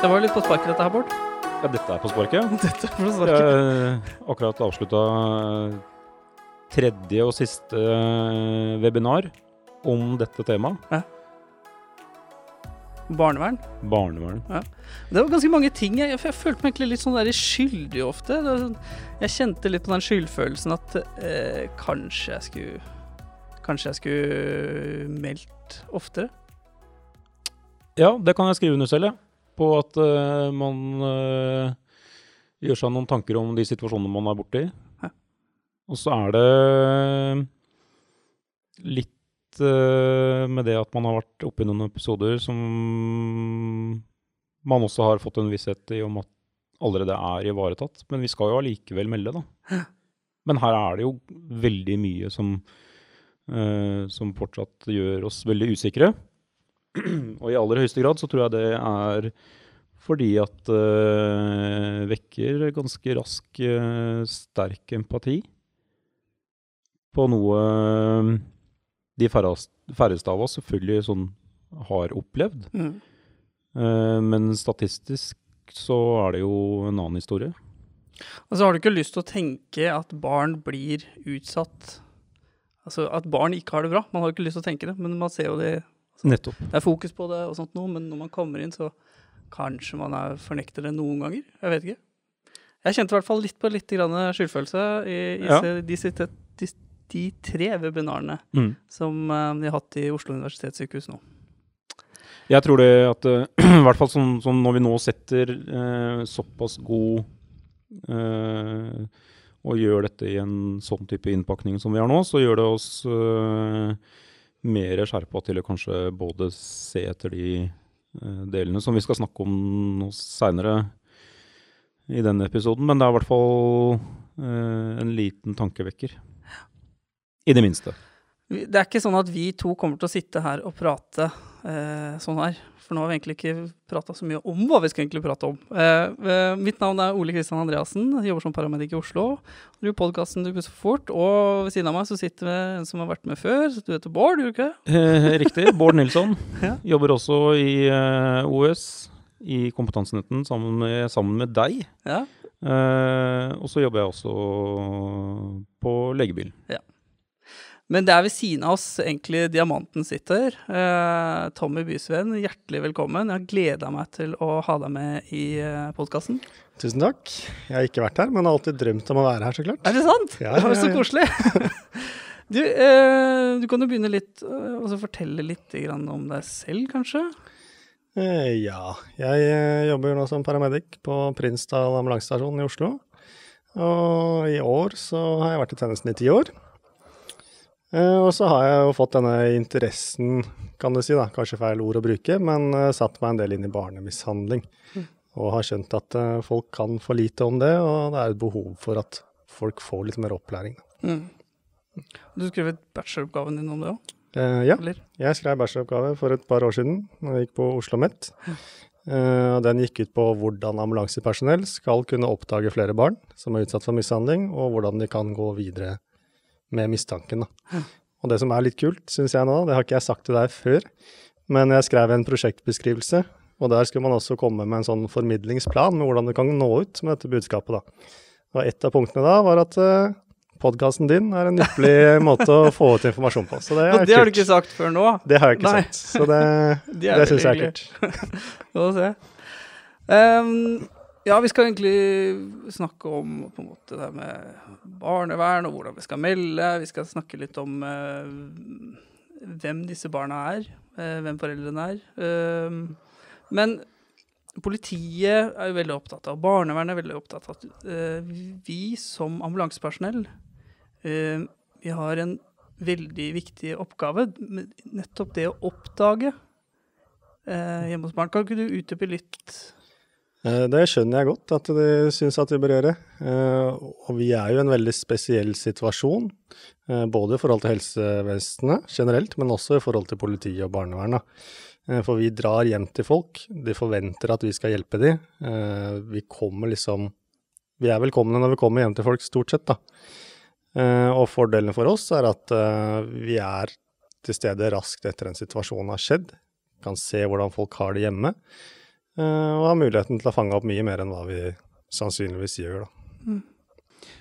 Det var litt på sparket, dette her, Bård. Ja, dette er på sparket. Dette er på sparket. Jeg akkurat avslutta tredje og siste eh, webinar om dette temaet. Barnevern. Barnevern. Det var ganske mange ting. Jeg, jeg følte meg egentlig litt sånn der skyldig ofte. Sånn, jeg kjente litt på den skyldfølelsen at eh, kanskje jeg skulle Kanskje jeg skulle meldt oftere. Ja, det kan jeg skrive under selv, ja. På at uh, man uh, gjør seg noen tanker om de situasjonene man er borti. Ja. Og så er det litt uh, med det at man har vært oppe i noen episoder som man også har fått en visshet i om at allerede er ivaretatt. Men vi skal jo allikevel melde, da. Men her er det jo veldig mye som, eh, som fortsatt gjør oss veldig usikre. Og i aller høyeste grad så tror jeg det er fordi at det vekker ganske rask uh, sterk empati på noe eh, de færrest- færreste av oss selvfølgelig sånn har opplevd. Mm. Uh, men statistisk så er det jo en annen historie. Og så har du ikke lyst til å tenke at barn blir utsatt Altså at barn ikke har det bra. Man har jo ikke lyst til å tenke det, men man ser jo det Nettopp. Det er fokus på det og sånt noe, men når man kommer inn, så kanskje man er, fornekter det noen ganger. Jeg vet ikke. Jeg kjente i hvert fall litt på litt grann skyldfølelse i, i Ja. de, de, de tre webinarene Mm. som vi har hatt i Oslo universitetssykehus nå. Jeg tror det at eh, I hvert fall sånn, sånn når vi nå setter eh, såpass god eh, Og gjør dette i en sånn type innpakning som vi har nå, så gjør det oss eh, mer skjerpa til å kanskje både se etter de eh, delene som vi skal snakke om noe seinere i denne episoden. Men det er i hvert fall eh, en liten tankevekker. I det minste. Det er ikke sånn at vi to kommer til å sitte her og prate eh, sånn her. For nå har vi egentlig ikke prata så mye om hva vi skal egentlig prate om. Eh, eh, mitt navn er Ole Kristian Andreassen. Jeg jobber som paramedic i Oslo. Du gjør podkasten Du pusser for fort. Og ved siden av meg så sitter vi en som har vært med før. Så du heter Bård, gjør du ikke? Eh, riktig. Bård Nilsson. Ja. Jobber også i eh, OS, i Kompetansenetten, sammen med, sammen med deg. Ja. Eh, og så jobber jeg også på legebil. Men det er ved siden av oss egentlig diamanten sitter. Eh, Tommy Bysveen, hjertelig velkommen. Jeg har gleda meg til å ha deg med i eh, podkasten. Tusen takk. Jeg har ikke vært her, men har alltid drømt om å være her, så klart. Er det sant? Ja, det var ja, så koselig. du, eh, du kan jo begynne litt eh, og så fortelle litt grann om deg selv, kanskje? Eh, ja, jeg eh, jobber nå som paramedic på Prinsdal ambulansestasjon i Oslo. Og i år så har jeg vært i tjenesten i ti år. Eh, og så har jeg jo fått denne interessen, kan du si, da, kanskje feil ord å bruke, men eh, satt meg en del inn i barnemishandling. Og har skjønt at eh, folk kan for lite om det, og det er et behov for at folk får litt mer opplæring. Mm. Du skrev bacheloroppgaven din om det òg, Eh, ja. eller? Jeg skrev bacheloroppgave for et par år siden, når jeg gikk på Oslo OsloMet. Uh, den gikk ut på hvordan ambulansepersonell skal kunne oppdage flere barn som er utsatt for mishandling, og hvordan de kan gå videre med mistanken. Da. Og det som er litt kult, syns jeg nå, det har ikke jeg sagt til deg før, men jeg skrev en prosjektbeskrivelse, og der skulle man også komme med en sånn formidlingsplan med hvordan du kan nå ut med dette budskapet. Da. Og et av punktene da var at uh, podkasten din er en ypperlig måte å få ut informasjon på. Så det er kult. det har du ikke sagt før nå. Det har jeg ikke Nei. sagt, så det, er det syns jeg er kult. Få se. Ehm, ja, vi skal egentlig snakke om på en måte det med barnevern og hvordan vi skal melde. Vi skal snakke litt om eh, hvem disse barna er, eh, hvem foreldrene er. Eh, men politiet er jo veldig opptatt av, barnevernet er veldig opptatt av at eh, vi som ambulansepersonell eh, vi har en veldig viktig oppgave, nettopp det å oppdage eh, hjemme hos barn. Kan ikke du utdype litt? Eh, Det skjønner jeg godt at de syns at vi bør gjøre. Eh, Og vi er jo i en veldig spesiell situasjon, eh, både i forhold til helsevesenet generelt, men også i forhold til politiet og barnevernet. For vi drar hjem til folk, de forventer at vi skal hjelpe dem. Vi kommer liksom Vi er velkomne når vi kommer hjem til folk, stort sett, da. Og fordelen for oss er at vi er til stede raskt etter en situasjon har skjedd. Kan se hvordan folk har det hjemme. Eh, og har muligheten til å fange opp mye mer enn hva vi sannsynligvis gjør. da.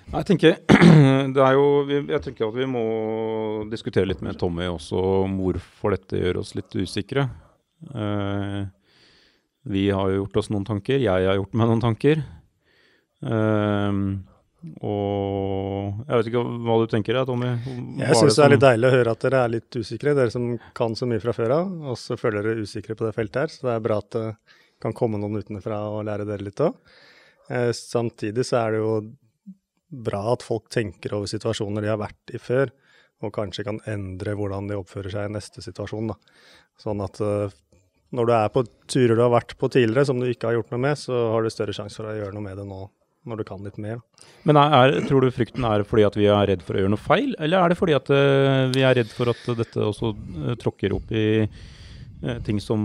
Jeg tenker, det er jo, jeg tenker at vi må diskutere litt med Tommy også om hvorfor dette gjør oss litt usikre. Eh, vi har jo gjort oss noen tanker. Jeg har gjort meg noen tanker. Eh, og jeg vet ikke hva du tenker, Tommy? Jeg syns det er litt deilig å høre at dere er litt usikre, dere som kan så mye fra før av. Og så føler dere usikre på det feltet her, så det er bra at kan komme noen utenfra og lære dere litt òg. Eh, samtidig så er det jo bra at folk tenker over situasjoner de har vært i før, og kanskje kan endre hvordan de oppfører seg i neste situasjon. Da. Sånn at uh, når du er på turer du har vært på tidligere som du ikke har gjort noe med, så har du større sjanse for å gjøre noe med det nå når du kan litt mer. Men er, tror du frykten er fordi at vi er redd for å gjøre noe feil, eller er det fordi at uh, vi er redd for at dette også tråkker opp i ting som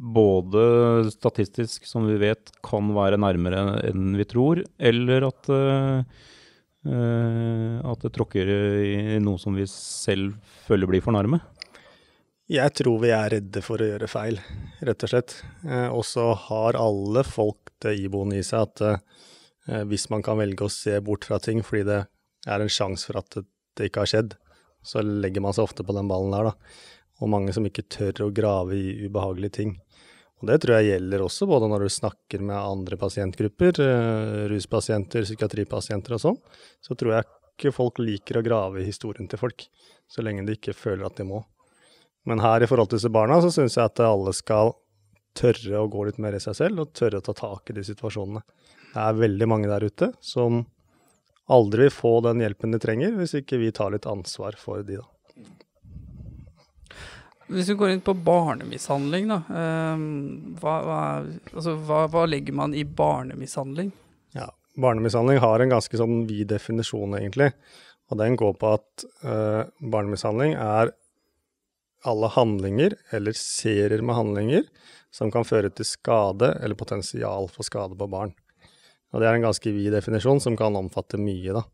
både statistisk, som vi vet, kan være nærmere enn vi tror, eller at, uh, at det tråkker i noe som vi selv føler blir for nærme? Jeg tror vi er redde for å gjøre feil, rett og slett. Eh, og så har alle folk det iboende i seg at eh, hvis man kan velge å se bort fra ting fordi det er en sjanse for at det, ikke har skjedd, så legger man seg ofte på den ballen der, da. Og mange som ikke tør å grave i ubehagelige ting. Og det tror jeg gjelder også både når du snakker med andre pasientgrupper, eh, ruspasienter, psykiatripasienter og sånn. Så tror jeg ikke folk liker å grave i historien til folk, så lenge de ikke føler at de må. Men her i forhold til disse barna, så syns jeg at alle skal tørre å gå litt mer i seg selv, og tørre å ta tak i de situasjonene. Det er veldig mange der ute som aldri vil få den hjelpen de trenger, hvis ikke vi tar litt ansvar for de, da. Hvis vi går inn på barnemishandling, da. Um, hva, hva, altså, hva, hva, legger man i barnemishandling? Ja, Barnemishandling har en ganske sånn vid definisjon, egentlig. Og den går på at uh, barnemishandling er alle handlinger, eller serier med handlinger, som kan føre til skade eller potensial for skade på barn. Og det er en ganske vid definisjon som kan omfatte mye, da.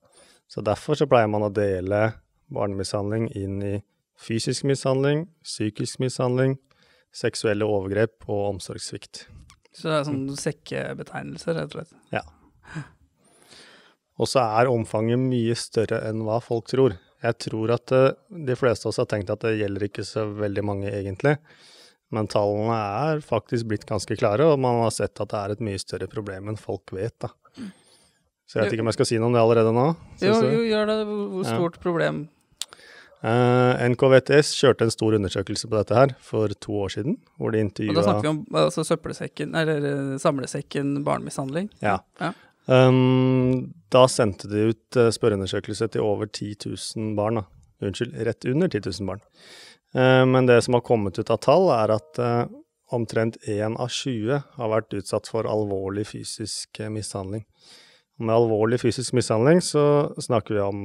Så derfor så pleier man å dele barnemishandling inn i fysisk mishandling, psykisk mishandling, seksuelle overgrep og omsorgssvikt. Så det er sånn sekkebetegnelser, rett og slett? Ja. Og så er omfanget mye større enn hva folk tror. Jeg tror at eh, de fleste av oss har tenkt at det gjelder ikke så veldig mange, egentlig. Men tallene er faktisk blitt ganske klare, og man har sett at det er et mye større problem enn folk vet. da. Så jeg vet ikke om jeg skal si noe om det allerede nå? Jo, jo, gjør det. Hvor stort ja. problem Uh, eh, NKVTS kjørte en stor undersøkelse på dette her for to år siden. hvor de intervjuet... Og Da snakker vi om altså, søppelsekken, eller eh, samlesekken barnemishandling? Ja. ja. Um, da sendte de ut uh, spørreundersøkelse til over 10 000 barn. Da. Unnskyld, rett under 10 000 barn. Uh, men det som har kommet ut av tall, er at omtrent 1 av 20 har vært utsatt for alvorlig fysisk mishandling. Og med alvorlig fysisk mishandling så snakker vi om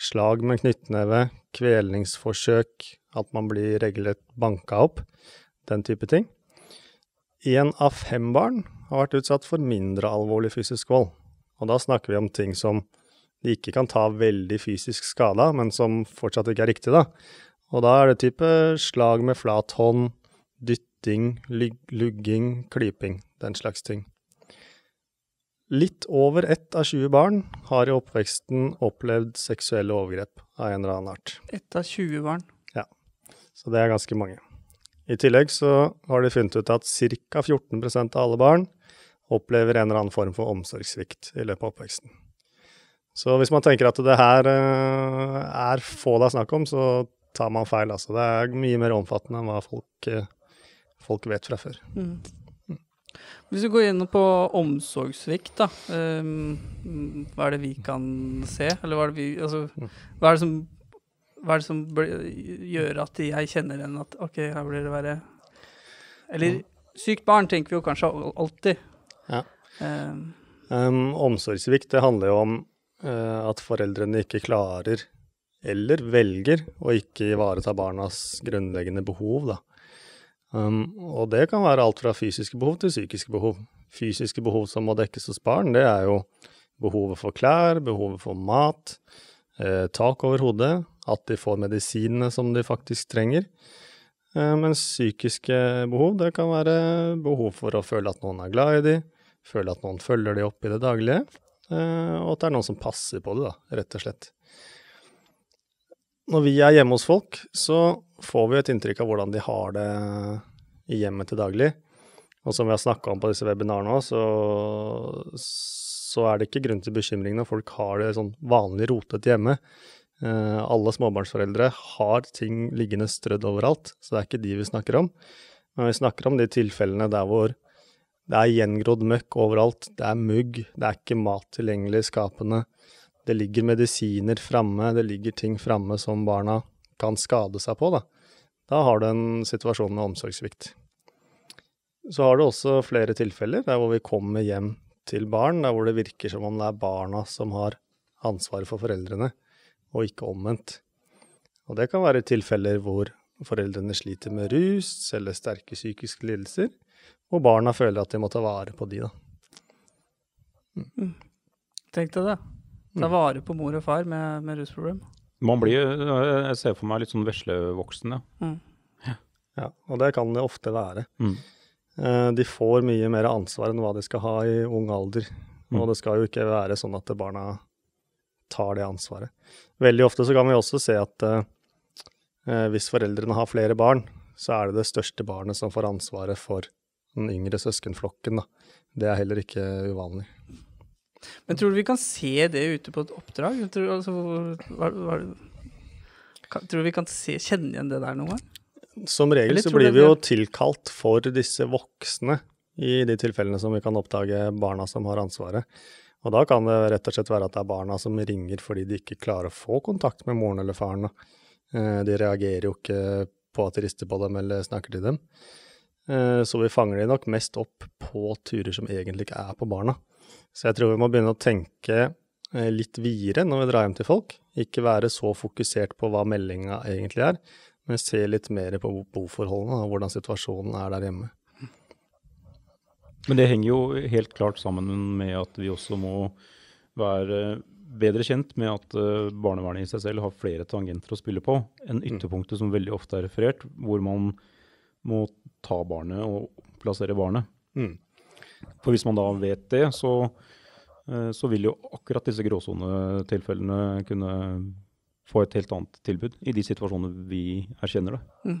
slag med knyttneve, kvelningsforsøk, at man blir regelrett banka opp, den type ting. Én av fem barn har vært utsatt for mindre alvorlig fysisk vold. Og da snakker vi om ting som de ikke kan ta veldig fysisk skade av, men som fortsatt ikke er riktig, da. Og da er det type slag med flat hånd, dytting, lugging, klyping, den slags ting. Litt over ett av 20 barn har i oppveksten opplevd seksuelle overgrep av en eller annen art. Ett av 20 barn? Ja, så det er ganske mange. I tillegg så har de funnet ut at ca. 14% av alle barn opplever en eller annen form for omsorgssvikt i løpet av oppveksten. Så hvis man tenker at det her eh, er få det er snakk om, så tar man feil. Altså. Det er mye mer omfattende enn hva folk, eh, folk vet fra før. Mm. Hvis vi går inn på omsorgssvikt, da. Um, hva er det vi kan se? Eller hva er det vi Altså, hva er det som, er det som gjør at jeg kjenner igjen at OK, her blir det verre? Eller sykt barn tenker vi jo kanskje alltid. Ja. Um, um, omsorgssvikt, det handler jo om uh, at foreldrene ikke klarer, eller velger, å ikke ivareta barnas grunnleggende behov, da. Um, og det kan være alt fra fysiske behov til psykiske behov. Fysiske behov som må dekkes hos barn, det er jo behovet for klær, behovet for mat, eh, tak over hodet, at de får medisinene som de faktisk trenger. Eh, mens psykiske behov, det kan være behov for å føle at noen er glad i de, føle at noen følger de opp i det daglige, eh, og at det er noen som passer på det, da, rett og slett. Når vi er hjemme hos folk, så får vi et inntrykk av hvordan de har det i hjemmet til daglig. Og som vi har snakka om på disse webinarene òg, så, så er det ikke grunn til bekymring når folk har det sånn vanlig rotete hjemme. Eh, alle småbarnsforeldre har ting liggende strødd overalt, så det er ikke de vi snakker om. Men vi snakker om de tilfellene der hvor det er gjengrodd møkk overalt, det er mugg, det er ikke mat tilgjengelig i skapene, det ligger medisiner framme, det ligger ting framme som barna kan skade seg på, da. Da har du en situasjon med omsorgssvikt. Så har du også flere tilfeller der hvor vi kommer hjem til barn, der hvor det virker som om det er barna som har ansvaret for foreldrene og ikke omvendt. Og det kan være tilfeller hvor foreldrene sliter med rus eller sterke psykiske lidelser, og barna føler at de må ta vare på de, da. Mm. Tenk deg det. Ta Mm. vare på mor og far med, med rusproblem. Man blir, jeg ser for meg litt sånn veslevoksen, ja. Mm. Ja, og det kan det ofte være. Mm. Eh, De får mye mer ansvar enn hva de skal ha i ung alder. Mm. Og det skal jo ikke være sånn at barna tar det ansvaret. Veldig ofte så kan vi også se at eh, eh, hvis foreldrene har flere barn, så er det det største barnet som får ansvaret for den yngre søskenflokken. Da. Det er heller ikke uvanlig. Men tror du vi kan se det ute på et oppdrag? Tror, altså, hva, hva, tror du vi kan se, kjenne igjen det der noen gang? Som regel Eller så blir vi jo tilkalt for disse voksne i de tilfellene som vi kan oppdage barna som har ansvaret. Og da kan det rett og slett være at det er barna som ringer fordi de ikke klarer å få kontakt med moren eller faren. Eh, De reagerer jo ikke på at de rister på dem eller snakker til dem. Eh, Så vi fanger de nok mest opp på turer som egentlig ikke er på barna. Så jeg tror vi må begynne å tenke eh, litt videre når vi drar hjem til folk. Ikke være så fokusert på hva meldinga egentlig er, men se litt mer på boforholdene og hvordan situasjonen er der hjemme. Men det henger jo helt klart sammen med at vi også må være bedre kjent med at eh, barnevernet i seg selv har flere tangenter å spille på enn ytterpunktet som veldig ofte er referert, hvor man må ta barnet og plassere barnet. Mm. For hvis man da vet det, så, eh, så vil jo akkurat disse gråsonetilfellene kunne få et helt annet tilbud i de situasjonene vi erkjenner det.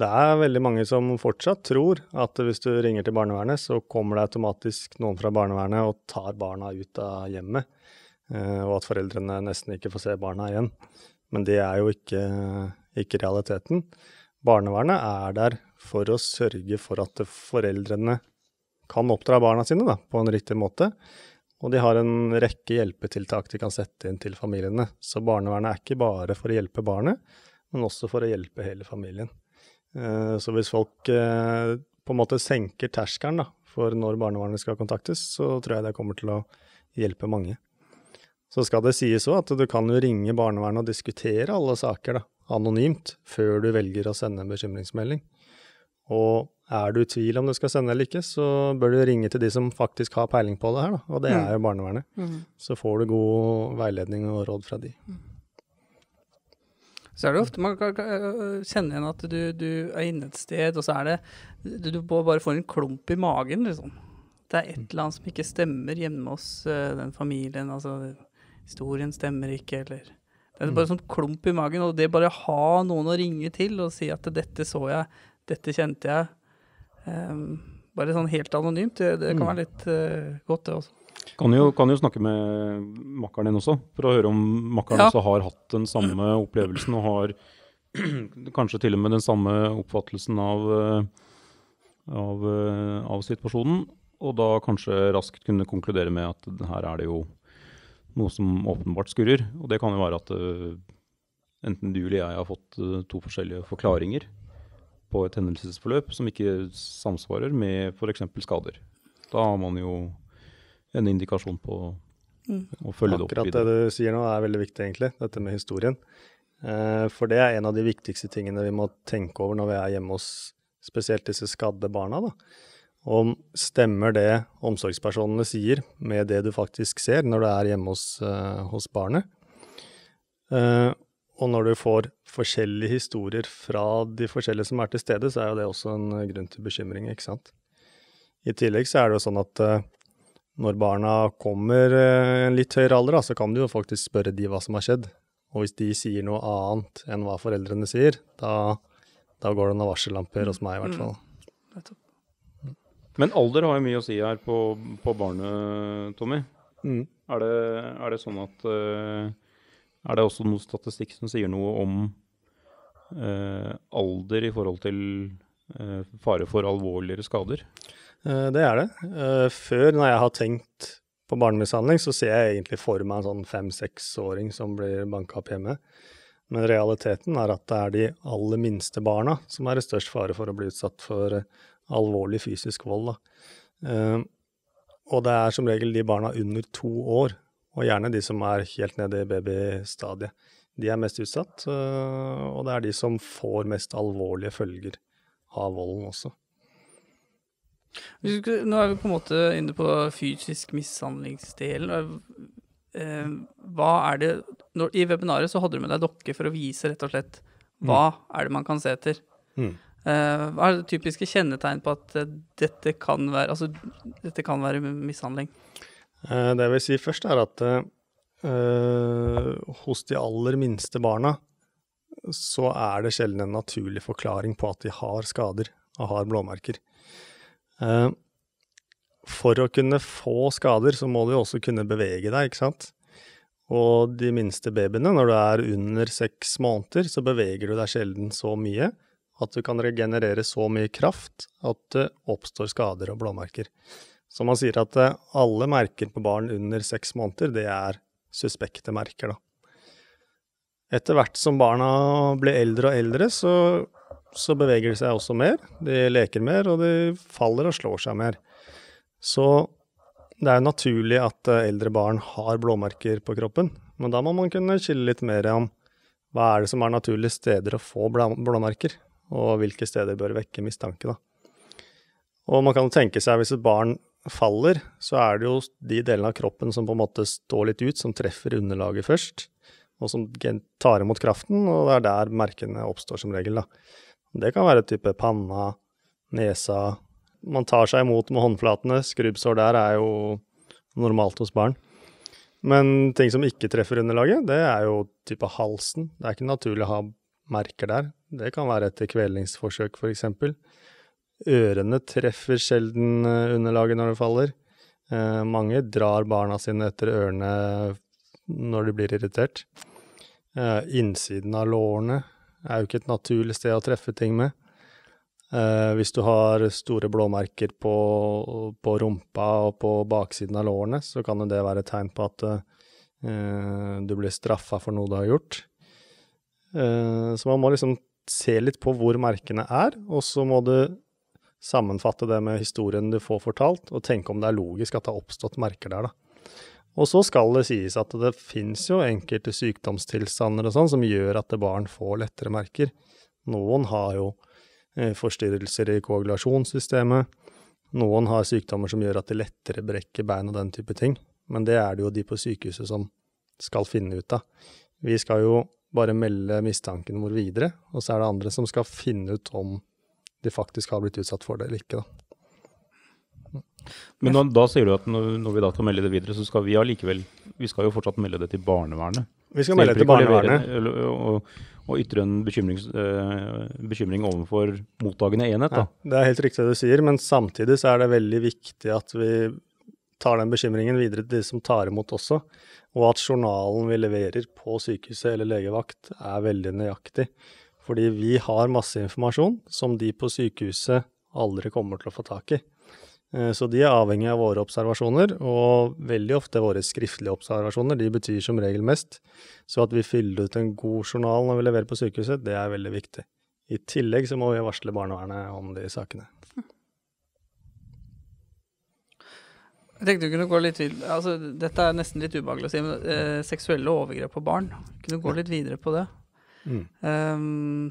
Det er veldig mange som fortsatt tror at hvis du ringer til barnevernet, så kommer det automatisk noen fra barnevernet og tar barna ut av hjemmet, eh, og at foreldrene nesten ikke får se barna igjen. Men det er jo ikke, ikke realiteten. Barnevernet er der for å sørge for at foreldrene kan oppdra barna sine da, på en riktig måte. Og de har en rekke hjelpetiltak de kan sette inn til familiene. Så barnevernet er ikke bare for å hjelpe barnet, men også for å hjelpe hele familien. Eh, Så hvis folk eh, på en måte senker terskelen for når barnevernet skal kontaktes, så tror jeg det kommer til å hjelpe mange. Så skal det sies òg at du kan jo ringe barnevernet og diskutere alle saker da, anonymt før du velger å sende en bekymringsmelding. Og er du i tvil om du skal sende eller ikke, så bør du ringe til de som faktisk har peiling på det her, da, og det er jo barnevernet. Så får du god veiledning og råd fra de. Så er det ofte man kan, øh, kjenne igjen at du, du er inne et sted, og så er det Du, du bare får en klump i magen, liksom. Det er et eller annet som ikke stemmer hjemme hos øh, den familien. Altså, historien stemmer ikke, eller Det er bare en sånn klump i magen, og det bare ha noen å ringe til og si at 'dette så jeg', 'dette kjente jeg'. Ehm, bare sånn helt anonymt. Det, det kan være litt øh, godt, det også. Kan jo, kan jo snakke med makkeren din også, for å høre om makkeren Ja. også har hatt den samme opplevelsen og har kanskje til og med den samme oppfattelsen av, eh, av, eh, av situasjonen. Og da kanskje raskt kunne konkludere med at her er det jo noe som åpenbart skurrer. Og det kan jo være at eh, enten du eller jeg har fått eh, to forskjellige forklaringer på et hendelsesforløp som ikke samsvarer med f.eks. skader. Da har man jo en indikasjon på å følge det opp Akkurat det du sier nå er veldig viktig, egentlig, dette med historien. Eh, For det er en av de viktigste tingene vi må tenke over når vi er hjemme hos spesielt disse skadde barna. da. Om stemmer det omsorgspersonene sier med det du faktisk ser når du er hjemme hos, eh, hos barnet? Og når du får forskjellige historier fra de forskjellige som er til stede, så er jo det også en eh, grunn til bekymring, ikke sant. I tillegg så er det jo sånn at eh, når barna kommer eh, i en litt høyere alder, så kan du jo faktisk spørre de hva som har skjedd. Og hvis de sier noe annet enn hva foreldrene sier, da, da går det noen varsellamper hos meg i hvert fall. Mm. Men alder har jo mye å si her på, på barnet, Tommy. Mm. Er det, er det sånn at eh, Er det også noe statistikk som sier noe om eh, alder i forhold til eh, fare for alvorligere skader? Eh, Det er det. Eh, Før, når jeg har tenkt på barnemishandling, så ser jeg egentlig for meg en sånn fem-seksåring som blir banka opp hjemme. Men realiteten er at det er de aller minste barna som er i størst fare for å bli utsatt for eh, alvorlig fysisk vold. Eh, Og det er som regel de barna under to år, og gjerne de som er helt nede i babystadiet. De er mest utsatt, eh, og det er de som får mest alvorlige følger av volden også. Nå er vi på en måte inne på fysisk mishandlingsdelen. Eh, hva er det I webinaret så hadde du med deg dokke for å vise rett og slett hva er det man kan se etter. Mm. Eh, hva er det typiske kjennetegn på at eh, dette kan være altså, dette kan være mishandling? Eh, Det jeg vil si først, er at eh, hos de aller minste barna så er det sjelden en naturlig forklaring på at de har skader og har blåmerker. Uh, For å kunne få skader, så må du også kunne bevege deg, ikke sant? Og de minste babyene, når du er under seks måneder, så beveger du deg sjelden så mye at du kan regenerere så mye kraft at det oppstår skader og blåmerker. Så man sier at eh, alle merker på barn under seks måneder, det er suspekte merker, da. Etter hvert som barna blir eldre og eldre, så, så beveger de seg også mer. De leker mer, og de faller og slår seg mer. Så det er jo naturlig at eh, eldre barn har blåmerker på kroppen, men da må man kunne skille litt mer om hva er det som er naturlige steder å få blå- blåmerker, og hvilke steder bør vekke mistanke, da. Og man kan tenke seg hvis et barn faller, så er det jo de delene av kroppen som på en måte står litt ut, som treffer underlaget først, og som tar imot kraften, og det er der merkene oppstår som regel, da. Det kan være type panna, nesa Man tar seg imot med håndflatene, skrubbsår der er jo normalt hos barn. Men ting som ikke treffer underlaget, det er jo type halsen. Det er ikke naturlig å ha merker der. Det kan være etter kvelingsforsøk, f.eks. Ørene treffer sjelden eh, underlaget når det faller. Eh, mange drar barna sine etter ørene når de blir irritert. Eh, innsiden av lårene er jo ikke et naturlig sted å treffe ting med. Eh, hvis du har store blåmerker på, på rumpa og på baksiden av lårene, så kan det være et tegn på at eh, du blir straffa for noe du har gjort. Eh, så man må liksom se litt på hvor merkene er, og så må du sammenfatte det med historien du får fortalt, og tenke om det er logisk at det har oppstått merker der, da. Og så skal det sies at det finnes jo enkelte sykdomstilstander og sånn som gjør at barn får lettere merker. Noen har jo eh, forstyrrelser i koagulasjonssystemet. Noen har sykdommer som gjør at de lettere brekker bein og den type ting. Men det er det jo de på sykehuset som skal finne ut av. Vi skal jo bare melde mistanken vår videre, og så er det andre som skal finne ut om de faktisk har blitt utsatt for det eller ikke. Da. Men da, da sier du at når, når vi da skal melde det videre, så skal vi allikevel Vi skal jo fortsatt melde det til barnevernet. Vi skal melde det til barnevernet. levere. Og, og ytre en bekymring, eh, bekymring overfor mottagende enhet. Ja, Da. det er helt riktig det du sier, men samtidig så er det veldig viktig at vi tar den bekymringen videre til de som tar imot også, og at journalen vi leverer på sykehuset eller legevakt er veldig nøyaktig. Fordi vi har masse informasjon som de på sykehuset aldri kommer til å få tak i. Eh, Så de er avhengig av våre observasjoner, og veldig ofte våre skriftlige observasjoner. De betyr som regel mest. Så at vi fyller ut en god journal når vi leverer på sykehuset, det er veldig viktig. I tillegg så må vi varsle barnevernet om de sakene. Jeg tenkte du kunne gå litt videre. altså Dette er nesten litt ubehagelig å si, men eh, seksuelle overgrep på barn. Kunne du gå litt videre på det? Mm. Um,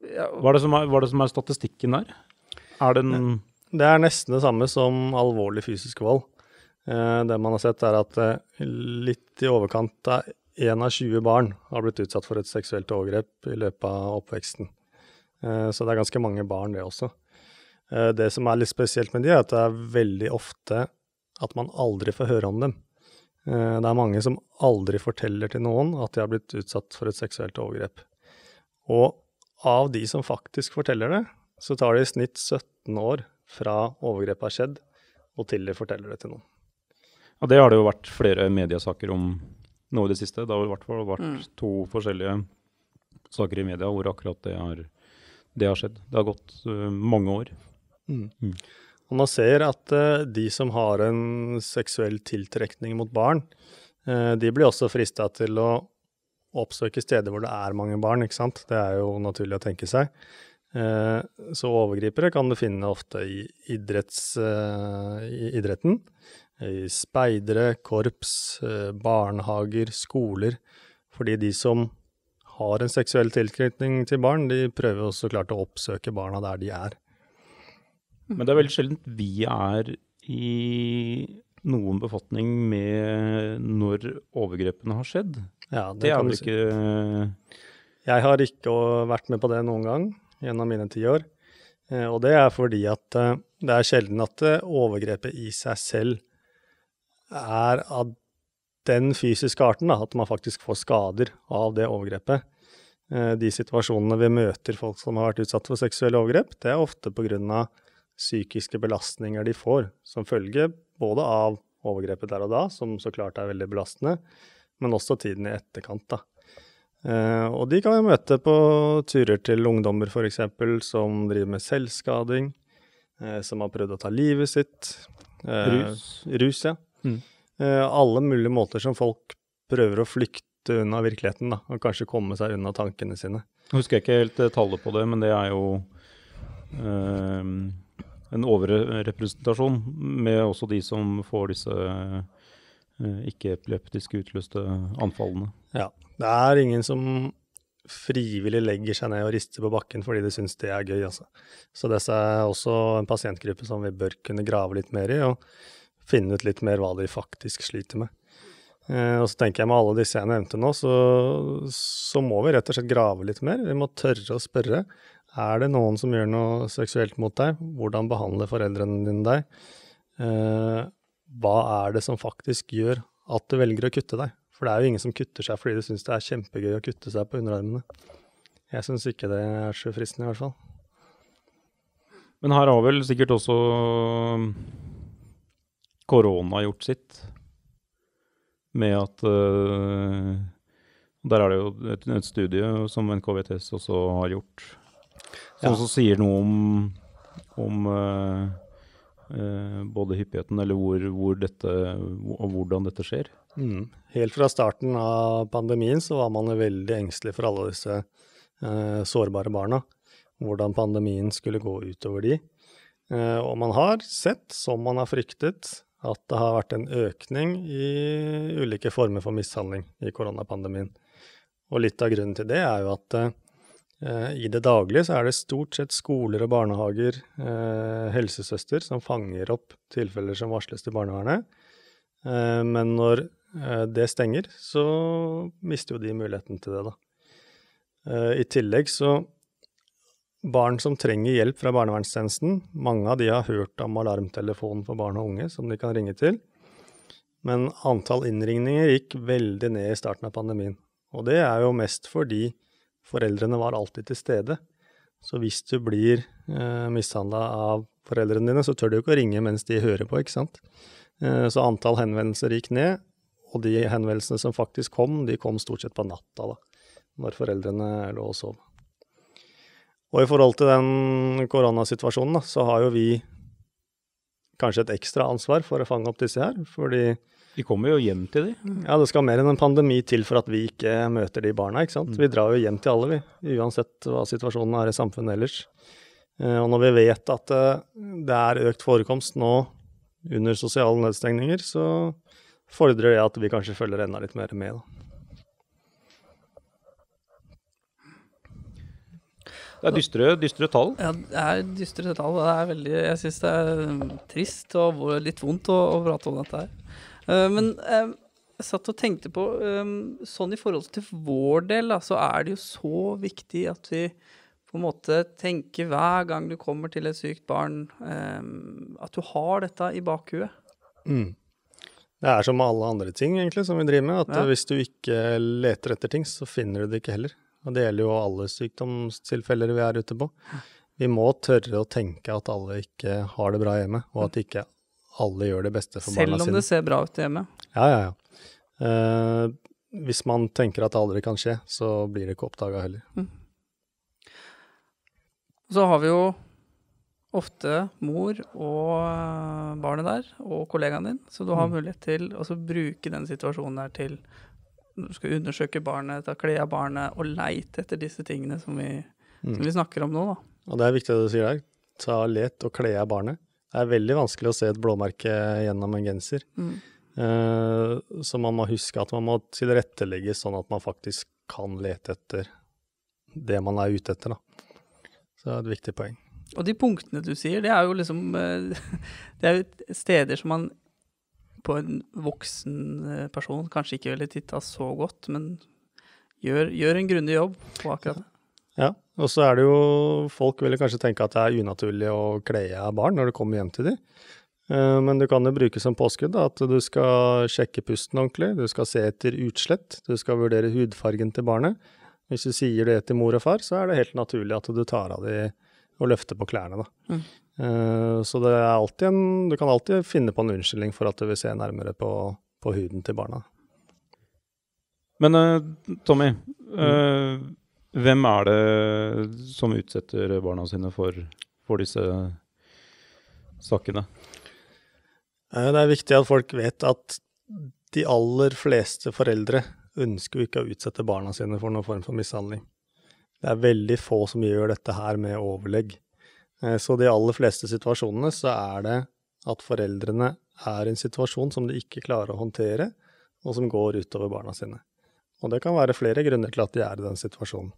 ja, Hva, er det som er, hva er det som er statistikken der? Er det en Det er nesten det samme som alvorlig fysisk vold. Eh, det man har sett, er at eh, litt i overkant av én av 20 barn har blitt utsatt for et seksuelt overgrep i løpet av oppveksten. Eh, så det er ganske mange barn, det også. Eh, det som er litt spesielt med de, er at det er veldig ofte at man aldri får høre om dem. Eh, det er mange som aldri forteller til noen at de har blitt utsatt for et seksuelt overgrep. Og av de som faktisk forteller det, så tar det i snitt 17 år fra overgrepet har skjedd, og til de forteller det til noen. Ja, Det har det jo vært flere mediesaker om nå i det siste. Det har i hvert fall vært Mm. to forskjellige saker i media hvor akkurat det har, det har skjedd. Det har gått uh, mange år. Mm. Og man ser at eh, de som har en seksuell tiltrekning mot barn, eh, de blir også frista til å oppsøke steder hvor det er mange barn, ikke sant. Det er jo naturlig å tenke seg. Eh, så overgripere kan du finne ofte i, idretts, i idretten. I speidere, korps, eh, barnehager, skoler. Fordi de som har en seksuell tilknytning til barn, de prøver også klart å oppsøke barna der de er. Men det er veldig sjelden vi er i noen befatning med når overgrepene har skjedd. Ja, Det er kan vel ikke Jeg har ikke vært med på det noen gang gjennom mine ti år. Eh, Og det er fordi at eh, det er sjelden at eh, overgrepet i seg selv er av den fysiske arten, da, at man faktisk får skader av det overgrepet. De situasjonene vi møter folk som har vært utsatt for seksuelle overgrep, det er ofte pga. Psykiske belastninger de får som følge både av overgrepet der og da, som så klart er veldig belastende, men også tiden i etterkant. da. Eh, og de kan vi møte på turer til ungdommer f.eks. som driver med selvskading, eh, som har prøvd å ta livet sitt. Eh, Rus. Rus, ja. Mm. Alle mulige måter som folk prøver å flykte unna virkeligheten, da, og kanskje komme seg unna tankene sine. Jeg husker ikke helt tallet på det, men det er jo eh, en overrepresentasjon med også de som får disse eh, ikke-epileptiske utløste anfallene. Ja. Det er ingen som frivillig legger seg ned og rister på bakken fordi de syns det er gøy, altså. Så dette er også en pasientgruppe som vi bør kunne grave litt mer i, og finne ut litt mer hva de faktisk sliter med. Eh, og så tenker jeg med alle disse jeg nevnte nå, så, så må vi rett og slett grave litt mer. Vi må tørre å spørre. Er det noen som gjør noe seksuelt mot deg? Hvordan behandler foreldrene dine deg? Eh, hva er det som faktisk gjør at du velger å kutte deg? For det er jo ingen som kutter seg fordi de syns det er kjempegøy å kutte seg på underarmene. Jeg syns ikke det er så fristende, i hvert fall. Men her har vel sikkert også korona gjort sitt. Med at uh, Der er det jo et, et studie som NKVTS også har gjort, som også sier noe om, om uh, uh, både hyppigheten, eller hvor, hvor dette, og hvordan dette skjer. Mm. Helt fra starten av pandemien så var man veldig engstelig for alle disse uh, sårbare barna. Hvordan pandemien skulle gå utover de. Og man har sett, som man har fryktet, at det har vært en økning i ulike former for mishandling i koronapandemien. Og litt av grunnen til det er jo at i det daglige så er det stort sett skoler og barnehager, eh, helsesøster, som fanger opp tilfeller som varsles til barnevernet. Eh, men når eh, det stenger, så mister jo de muligheten til det, da. Eh, I tillegg så Barn som trenger hjelp fra barnevernstjenesten, mange av de har hørt om alarmtelefonen for barn og unge som de kan ringe til. Men antall innringninger gikk veldig ned i starten av pandemien. Og det er jo mest fordi foreldrene var alltid til stede. Så hvis du blir eh, mishandla av foreldrene dine, så tør du jo ikke å ringe mens de hører på, ikke sant. Eh, så antall henvendelser gikk ned, og de henvendelsene som faktisk kom, de kom stort sett på natta, da. Når foreldrene lå og sov. Og i forhold til den koronasituasjonen, da, så har jo vi kanskje et ekstra ansvar for å fange opp disse her. Fordi Vi kommer jo hjem til de. ja, det skal mer enn en pandemi til for at vi ikke møter de barna, ikke sant. Vi drar jo hjem til alle, vi. Uansett hva situasjonen er i samfunnet ellers. Eh, Og når vi vet at eh, det er økt forekomst nå under sosiale nedstengninger, så fordrer det at vi kanskje følger enda litt mer med, da. Det er dystre, dystre tall. Ja, det er dystre tall. Det er veldig, jeg syns det er trist og litt vondt å, å prate om dette her. Eh, men eh, jeg satt og tenkte på um, Sånn i forhold til vår del, da, så er det jo så viktig at vi på en måte tenker hver gang du kommer til et sykt barn, at du har dette i bakhuet. Mm. Det er som med alle andre ting egentlig som vi driver med, at Ja. hvis du ikke leter etter ting, så finner du det ikke heller. Og det gjelder jo alle sykdomstilfeller vi er ute på. Vi må tørre å tenke at alle ikke har det bra hjemme, og at ikke alle gjør det beste for Selv barna om sine. det ser bra ut hjemme. Ja, ja, ja. Eh, hvis man tenker at det aldri kan skje, så blir det ikke oppdaga heller. Så har vi jo ofte mor og eh, barnet der, og kollegaen din, så du har Mm. mulighet til å bruke den situasjonen der til du skal undersøke barnet, ta kle av barnet og leite etter disse tingene som vi, som Mm. vi snakker om nå, da. Og det er viktig det du sier der. Ta let og kle av barnet. Det er veldig vanskelig å se et blåmerke gjennom en genser. Mm. Eh, så man må huske at man må tilrettelegge sånn at man faktisk kan lete etter det man er ute etter. Da. Så det er et viktig poeng. Og de punktene du sier, det er jo liksom eh, Det er jo steder som man på en voksen eh, person kanskje ikke ville titta så godt, men gjør, gjør en grundig jobb på akkurat det. Ja, og så er det jo Folk vil kanskje tenke at det er unaturlig å kle av barn når du kommer hjem til dem. Eh, Men du kan jo bruke som påskudd da, at du skal sjekke pusten ordentlig, du skal se etter utslett, du skal vurdere hudfargen til barnet. Hvis du sier det til mor og far, så er det helt naturlig at du tar av dem og løfter på klærne. Da. Mm. Eh, Så det er alltid en, du kan alltid finne på en unnskyldning for at du vil se nærmere på, på huden til barna. Men eh, Tommy, eh, hvem er det som utsetter barna sine for, for disse sakene? Eh, Det er viktig at folk vet at de aller fleste foreldre ønsker jo ikke å utsette barna sine for noen form for mishandling. Det er veldig få som gjør dette her med overlegg. Eh, Så de aller fleste situasjonene så er det at foreldrene er i en situasjon som de ikke klarer å håndtere, og som går utover barna sine. Og det kan være flere grunner til at de er i den situasjonen.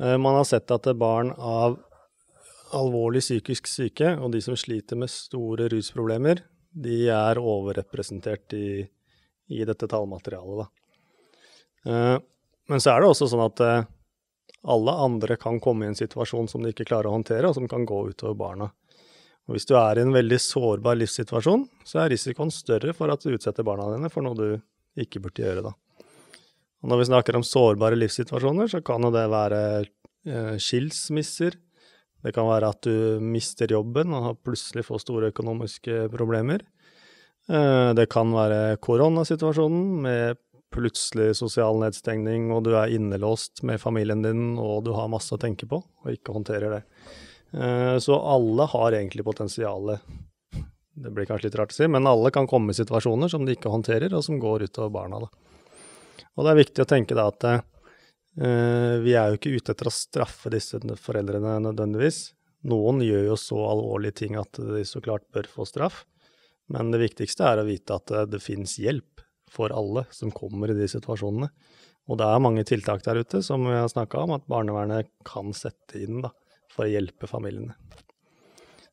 Eh, Man har sett at barn av alvorlig psykisk syke, og de som sliter med store rusproblemer, de er overrepresentert i, i dette tallmaterialet. Da. Eh, Men så er det også sånn at eh, alle andre kan komme i en situasjon som de ikke klarer å håndtere, og som kan gå utover barna. Og Hvis du er i en veldig sårbar livssituasjon, så er risikoen større for at du utsetter barna dine for noe du ikke burde gjøre. da. Og Når vi snakker om sårbare livssituasjoner, så kan jo det være eh, skilsmisser, det kan være at du mister jobben og plutselig får store økonomiske problemer. Eh, Det kan være koronasituasjonen med plutselig sosial nedstengning, og du er innelåst med familien din og du har masse å tenke på og ikke håndterer det. Eh, Så alle har egentlig potensialet. Det blir kanskje litt rart å si, men alle kan komme i situasjoner som de ikke håndterer, og som går utover barna. Da. Og det er viktig å tenke da at eh, vi er jo ikke ute etter å straffe disse foreldrene nødvendigvis. Noen gjør jo så alvorlige ting at de så klart bør få straff, men det viktigste er å vite at det, det finnes hjelp for alle som kommer i de situasjonene. Og det er mange tiltak der ute, som vi har snakka om, at barnevernet kan sette inn da, for å hjelpe familiene.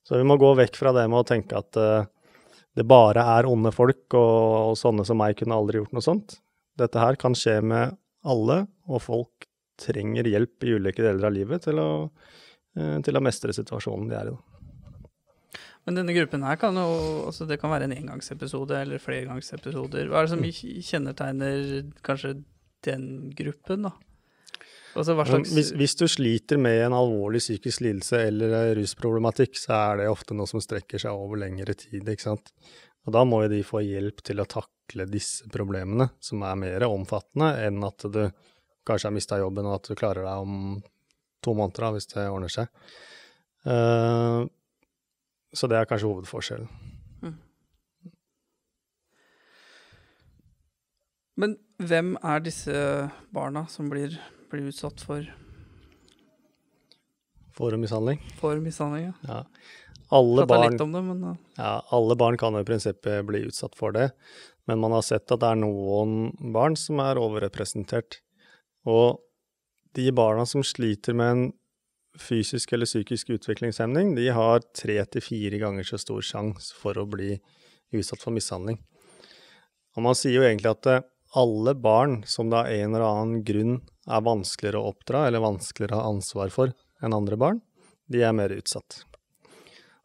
Så vi må gå vekk fra det med å tenke at uh, det bare er onde folk, og, og sånne som meg kunne aldri gjort noe sånt. Dette her kan skje med alle, og folk trenger hjelp i ulike deler av livet til å, eh, til å mestre situasjonen de er i. Men denne gruppen her kan jo altså Det kan være en engangsepisode eller flergangsepisoder. Hva er det som kjennetegner kanskje den gruppen, da? Altså slags Hvis, hvis du sliter med en alvorlig psykisk lidelse eller rusproblematikk, så er det ofte noe som strekker seg over lengre tid, ikke sant. Og da må jo de få hjelp til å takle disse problemene, som er mer omfattende enn at du kanskje har mista jobben og at du klarer deg om to måneder, da, hvis det ordner seg. Eh, så det er kanskje hovedforskjellen. Men hvem er disse barna som blir, blir utsatt for, For mishandling? for mishandling? Ja. Ja. Alle barn det, men Ja, alle barn kan jo i prinsippet bli utsatt for det, men man har sett at det er noen barn som er overrepresentert. Og de barna som sliter med en fysisk eller psykisk utviklingshemning, de har tre til fire ganger så stor sjanse for å bli utsatt for mishandling. Og man sier jo egentlig at eh, alle barn som det av en eller annen grunn er vanskeligere å oppdra, eller vanskeligere å ha ansvar for enn andre barn, de er mer utsatt.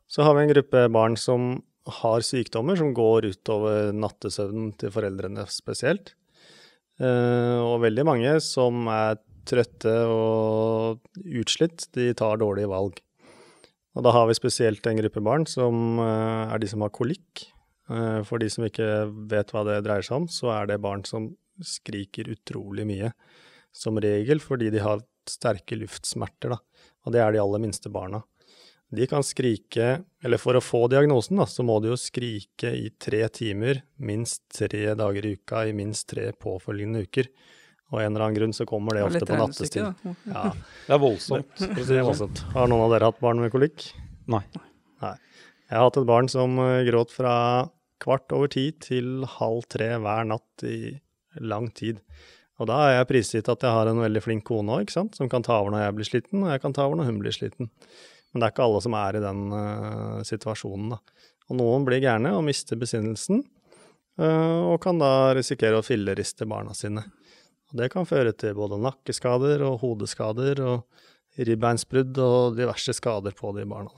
Så har vi en gruppe barn som har sykdommer som går utover nattesøvnen til foreldrene spesielt. Eh, og veldig mange som er trøtte og utslitt, de tar dårlige valg. Og da har vi spesielt en gruppe barn som eh, er de som har kolikk. Eh, for de som ikke vet hva det dreier seg om, så er det barn som skriker utrolig mye. Som regel fordi de har sterke luftsmerter, da. Og det er de aller minste barna. De kan skrike, eller for å få diagnosen, da, så må de jo skrike i tre timer, minst tre dager i uka, i minst tre påfølgende uker. Og av en eller annen grunn så kommer det ofte på nattestid. Ja, Det er voldsomt. det det er sånn. voldsomt. Har noen av dere hatt barn med kolikk? Nei. Jeg har hatt et barn som eh, gråt fra kvart over ti til halv tre hver natt i lang tid. Og da er jeg prisgitt at jeg har en veldig flink kone òg, som kan ta over når jeg blir sliten, og jeg kan ta over når hun blir sliten. Men det er ikke alle som er i den uh, situasjonen, da. Og noen blir gærne og mister besinnelsen, uh, og kan da risikere å filleriste barna sine. Og det kan føre til både nakkeskader og hodeskader og ribbeinsbrudd og diverse skader på de barna.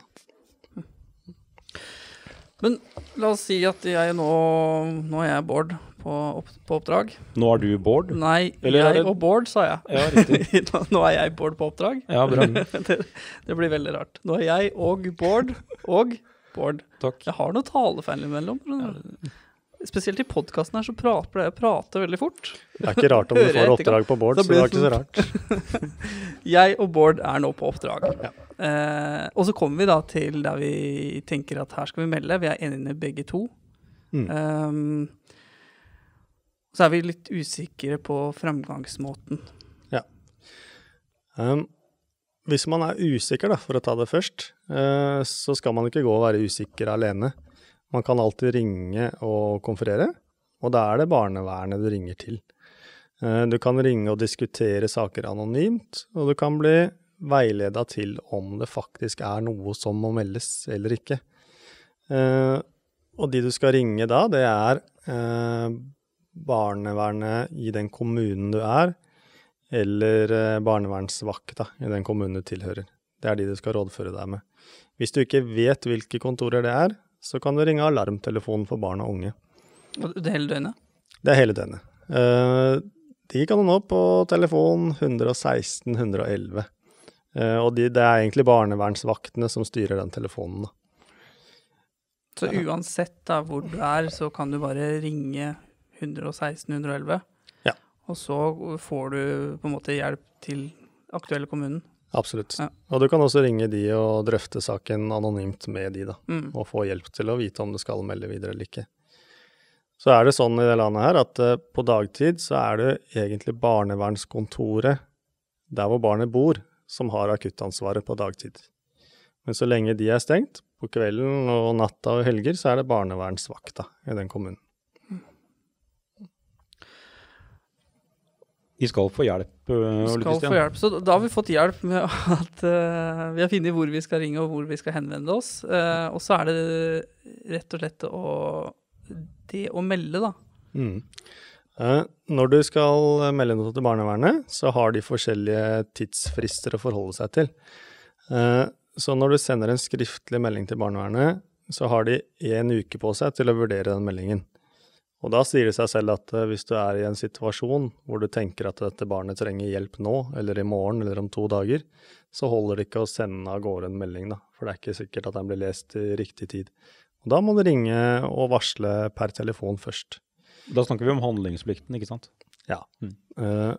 Men la oss si at jeg nå Nå er jeg Bård på, opp, på oppdrag. Nå er du Bård? Nei, Eller er jeg det- og Bård, sa jeg. Ja, nå, er jeg Bård på oppdrag. Ja, bra. det, det blir veldig rart. Nå er jeg og Bård og Bård. Takk. Jeg har noe talefeil imellom. Spesielt i podkasten her så prater jeg prater veldig fort. Det er ikke rart om du får oppdrag på Bård, så det er ikke så rart. Jeg og Bård er nå på oppdrag. Eh, og så kommer vi da til der vi tenker at her skal vi melde. Vi er enige begge to. Mm. Um, så er vi litt usikre på fremgangsmåten. Um, hvis man er usikker, da, for å ta det først, uh, så skal man ikke gå og være usikker alene. Man kan alltid ringe og konferere, og da er det barnevernet du ringer til. Eh, du kan ringe og diskutere saker anonymt, og du kan bli veileda til om det faktisk er noe som må meldes eller ikke. Eh, og de du skal ringe da, det er eh, barnevernet i den kommunen du er, eller eh, barnevernsvakta i den kommunen du tilhører. Det er de du skal rådføre deg med. Hvis du ikke vet hvilke kontorer det er, så kan du ringe alarmtelefonen for barn og unge. Det hele døgnet. Det er hele døgnet. Eh, de kan du nå på telefon 116 111. Eh, og de, det er egentlig barnevernsvaktene som styrer den telefonen. Da. Så uansett da hvor du er, så kan du bare ringe 116 111. Ja. Og så får du på en måte hjelp til aktuelle kommunen. Absolutt. Ja. Og du kan også ringe de og drøfte saken anonymt med de, da. Mm. og få hjelp til å vite om du skal melde videre eller ikke. Så er det sånn i det landet her at eh, på dagtid så er det egentlig barnevernskontoret der hvor barnet bor, som har akuttansvaret på dagtid. Men så lenge de er stengt, på kvelden og natta og helger, så er det barnevernsvakta i den kommunen. De skal få hjelp. øh, Skal få hjelp. Så da har vi fått hjelp med at uh, vi har funnet hvor vi skal ringe og hvor vi skal henvende oss. Uh, og så er det rett og slett å, det å melde, da. Mm. Eh, Når du skal melde noe til barnevernet, så har de forskjellige tidsfrister å forholde seg til. Eh, Så når du sender en skriftlig melding til barnevernet, så har de én uke på seg til å vurdere den meldingen. Og da sier det seg selv at eh, hvis du er i en situasjon hvor du tenker at dette barnet trenger hjelp nå, eller i morgen, eller om to dager, så holder det ikke å sende av gårde en melding, da. For det er ikke sikkert at den blir lest i riktig tid. Og da må du ringe og varsle per telefon først. Da snakker vi om handlingsplikten, ikke sant? Eh,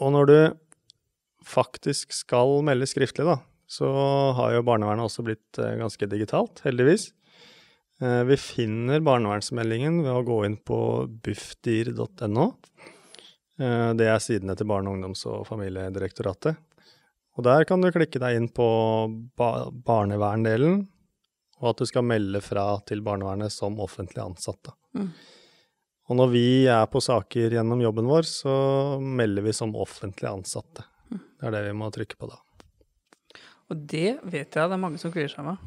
og når du faktisk skal melde skriftlig, da, så har jo barnevernet også blitt eh, ganske digitalt, heldigvis. Eh, vi finner barnevernsmeldingen ved å gå inn på buffdir.no. Eh, det er sidene til Barne-, ungdoms- og familiedirektoratet. Og der kan du klikke deg inn på ba barneverndelen, og at du skal melde fra til barnevernet som offentlig ansatt. Da. Mm. Og når vi er på saker gjennom jobben vår, så melder vi som offentlig ansatte. Det er det vi må trykke på da. Og det vet jeg det er mange som kvier seg med.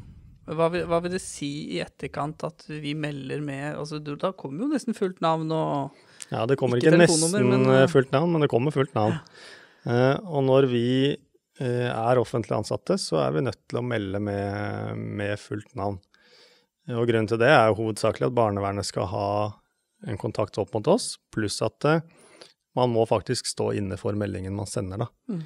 Hva vil, hva vil det si i etterkant at vi melder med altså, du- Da kommer jo nesten fullt navn og Ja, det kommer Ikke ikke, nesten men, eh, eh, fullt navn, men det kommer fullt navn. Eh, og når vi eh, er offentlig ansatte, så er vi nødt til å melde med, med fullt navn. Og grunnen til det er jo hovedsakelig at barnevernet skal ha en kontakt opp mot oss, pluss at eh, man må faktisk stå inne for meldingen man sender, da. Mm.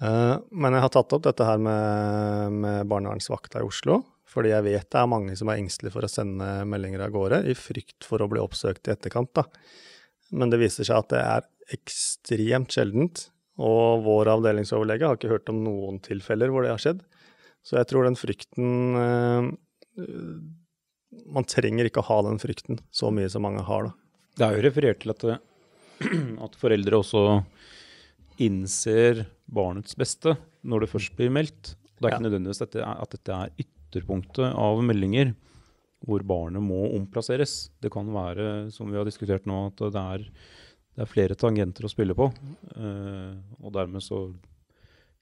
Eh, men jeg har tatt opp dette her med, med barnevernsvakta i Oslo, fordi jeg vet det er mange som er engstelige for å sende meldinger av gårde, i frykt for å bli oppsøkt i etterkant, da. Men det viser seg at det er ekstremt sjeldent, og vår avdelingsoverlege har ikke hørt om noen tilfeller hvor det har skjedd. Så jeg tror den frykten eh, Man trenger ikke å ha den frykten så mye som mange har, da. Det er jo referert til at, at foreldre også innser barnets beste når det først blir meldt. Det er ikke nødvendigvis dette, at dette er ytterpunktet av meldinger hvor barnet må omplasseres. Det kan være, som vi har diskutert nå, at det er, det er flere tangenter å spille på. eh, og dermed så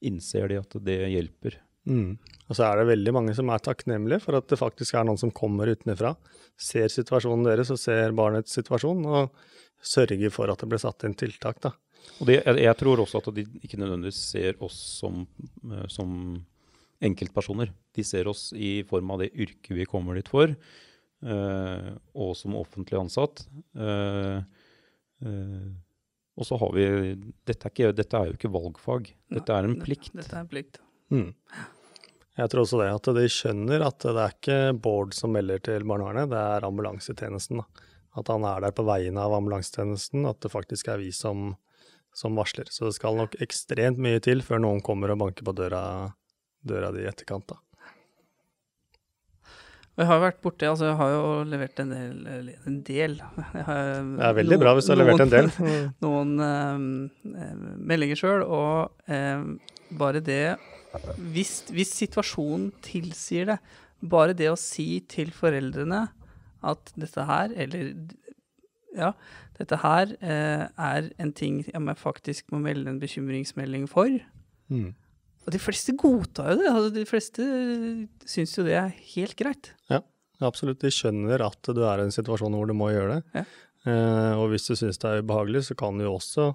innser de at det hjelper. Mm. Og så er det veldig mange som er takknemlige for at det faktisk er noen som kommer utenfra, ser situasjonen deres og ser barnets situasjon, og sørger for at det blir satt inn tiltak, da. Og det, jeg, jeg tror også at de ikke nødvendigvis ser oss som, eh, som enkeltpersoner. De ser oss i form av det yrket vi kommer dit for, øh, og som offentlig ansatt. Øh, øh, og så har vi dette er, ikke, dette er jo ikke valgfag, dette er en plikt. Dette er en plikt. Mm. Jeg tror også det, at de skjønner at det er ikke Bård som melder til barnevernet, det er ambulansetjenesten. Da. At han er der på vegne av ambulansetjenesten, at det faktisk er vi som, som varsler. Så det skal nok ekstremt mye til før noen kommer og banker på døra, døra di i etterkant. Da. Og jeg har jo vært borti Altså, jeg har jo levert en del, en del Det er veldig bra hvis du har levert en del. noen eh, eh, meldinger sjøl, og um, bare det hvis, hvis situasjonen tilsier det, bare det å si til foreldrene at dette her, eller ja, dette her eh, er en ting jeg faktisk må melde en bekymringsmelding for. Mm. Og de fleste godtar jo det. Altså, de fleste syns jo det er helt greit. Ja, Absolutt, de skjønner at du er i en situasjon hvor du må gjøre det. Ja. Eh, og hvis du syns det er ubehagelig, så kan du jo også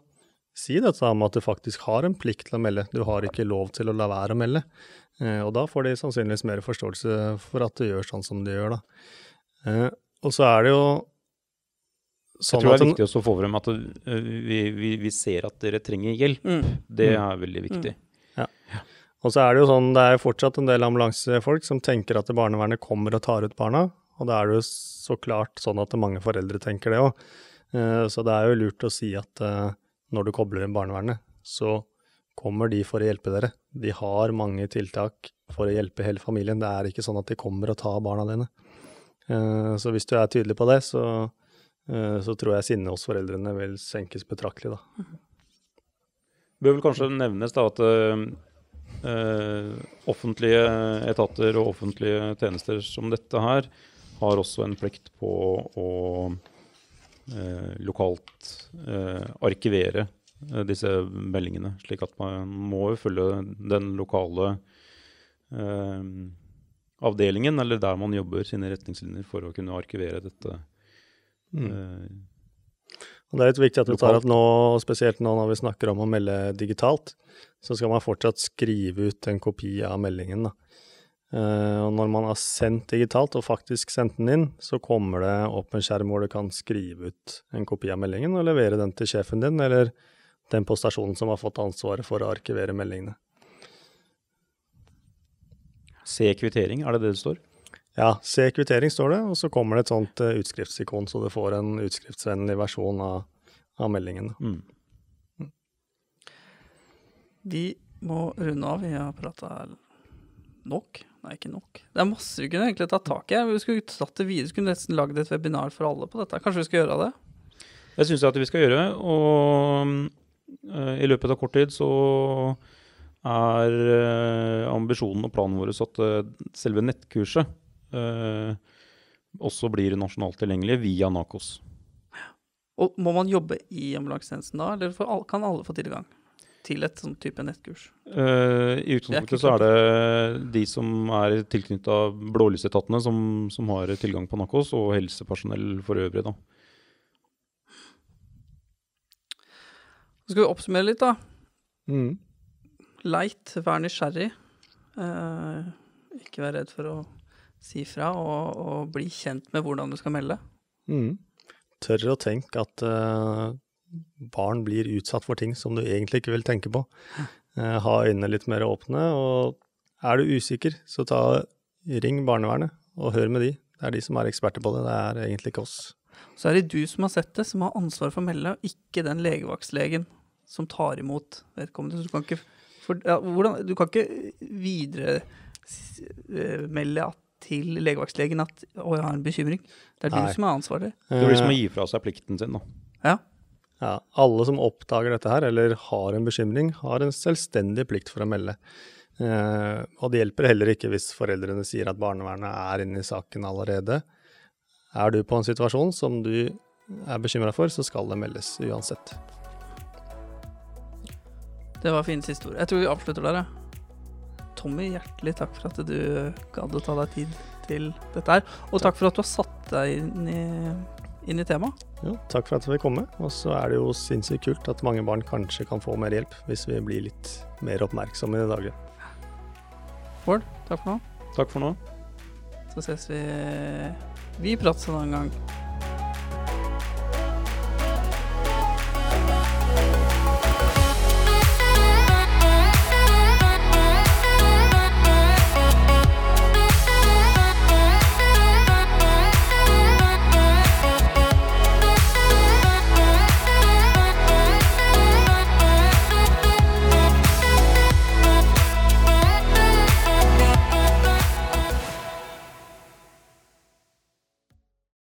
si dette med at du faktisk har en plikt til å melde. Du har ikke lov til å la være å melde. Eh, og da får de sannsynligvis mer forståelse for at du gjør sånn som du gjør, da. Eh, og så er det jo Jeg sånn tror det er viktig å få frem at eh, vi, vi, vi ser at dere trenger hjelp. Mm. Det Mm. er veldig viktig. Og så er det jo sånn, det er fortsatt en del ambulansefolk som tenker at barnevernet kommer og tar ut barna, og da er det jo så klart sånn at mange foreldre tenker det òg. Så det er jo lurt å si at når du kobler inn barnevernet, så kommer de for å hjelpe dere. De har mange tiltak for å hjelpe hele familien. Det er ikke sånn at de kommer og tar barna dine. Eh, Så hvis du er tydelig på det, så, eh, så tror jeg sinnet hos foreldrene vil senkes betraktelig, da. bør vel kanskje nevnes da at eh, offentlige etater og offentlige tjenester som dette her har også en plikt på å lokalt eh, arkivere eh, disse meldingene, slik at man må jo følge den lokale eh, avdelingen, eller der man jobber sine retningslinjer for å kunne arkivere dette. Mm. eh, Og Det er litt viktig at du tar at nå, spesielt nå når vi snakker om å melde digitalt, så skal man fortsatt skrive ut en kopi av meldingen. Da. Eh, og når man har sendt digitalt, og faktisk sendt den inn, så kommer det opp en skjerm hvor du kan skrive ut en kopi av meldingen og levere den til sjefen din, eller den på stasjonen som har fått ansvaret for å arkivere meldingene. Se kvittering, er det det det står? Ja, se kvittering står det, og så kommer det et sånt eh, utskriftsikon, så du får en utskriftsvennlig versjon av, av meldingen. Mm. Vi må runde av. Vi har prata nok. Nei, ikke nok. Det er masse vi kunne egentlig tatt tak i. Vi skulle tatt det videre. Vi skulle nesten lagd et webinar for alle på dette. Kanskje vi skal gjøre det? Det syns jeg at vi skal gjøre. Og eh, i løpet av kort tid så er eh, ambisjonen og planen vår at eh, selve nettkurset også blir nasjonalt tilgjengelig via NAKOS. Og må man jobbe i ambulansetjenesten da, eller kan alle få tilgang? Til et sånn type nettkurs? Uh, I utgangspunktet så er det de som er tilknytta blålysetatene som, som har tilgang på Nakos, og helsepersonell for øvrig, da. Så skal vi oppsummere litt, da. Mm. Leit, vær nysgjerrig. Uh, ikke vær redd for å si fra, og, og bli kjent med hvordan du skal melde. Mm. Tør å tenke at eh, barn blir utsatt for ting som du egentlig ikke vil tenke på. Eh, ha øynene litt mer åpne, og er du usikker, så ta, ring barnevernet og hør med de. Det er de som er eksperter på det, det er egentlig ikke oss. Så er det du som har sett det, som har ansvar for å melde, og ikke den legevaktslegen som tar imot vedkommende. Så du kan ikke, for, ja, hvordan, du kan ikke videremelde til legevaktslegen at 'å, jeg har en bekymring'. Det er Nei. du som har ansvaret. Det blir som Eh, å gi fra seg plikten sin, da. Ja. Ja, alle som oppdager dette her, eller har en bekymring, har en selvstendig plikt for å melde. Eh, og det hjelper heller ikke hvis foreldrene sier at barnevernet er inne i saken allerede. Er du på en situasjon som du er bekymra for, så skal det meldes uansett. Det var fin siste ord. Jeg tror vi avslutter der, jeg. Tommy, hjertelig takk for at du gadd å ta deg tid til dette her. Og takk for at du har satt deg inn i, inn i temaet. Jo, takk for at vi fikk komme. Og så er det jo sinnssykt kult at mange barn kanskje kan få mer hjelp, hvis vi blir litt mer oppmerksomme i det daglige. Bård, takk for nå. Takk for nå. Så ses vi Vi prates en annen gang.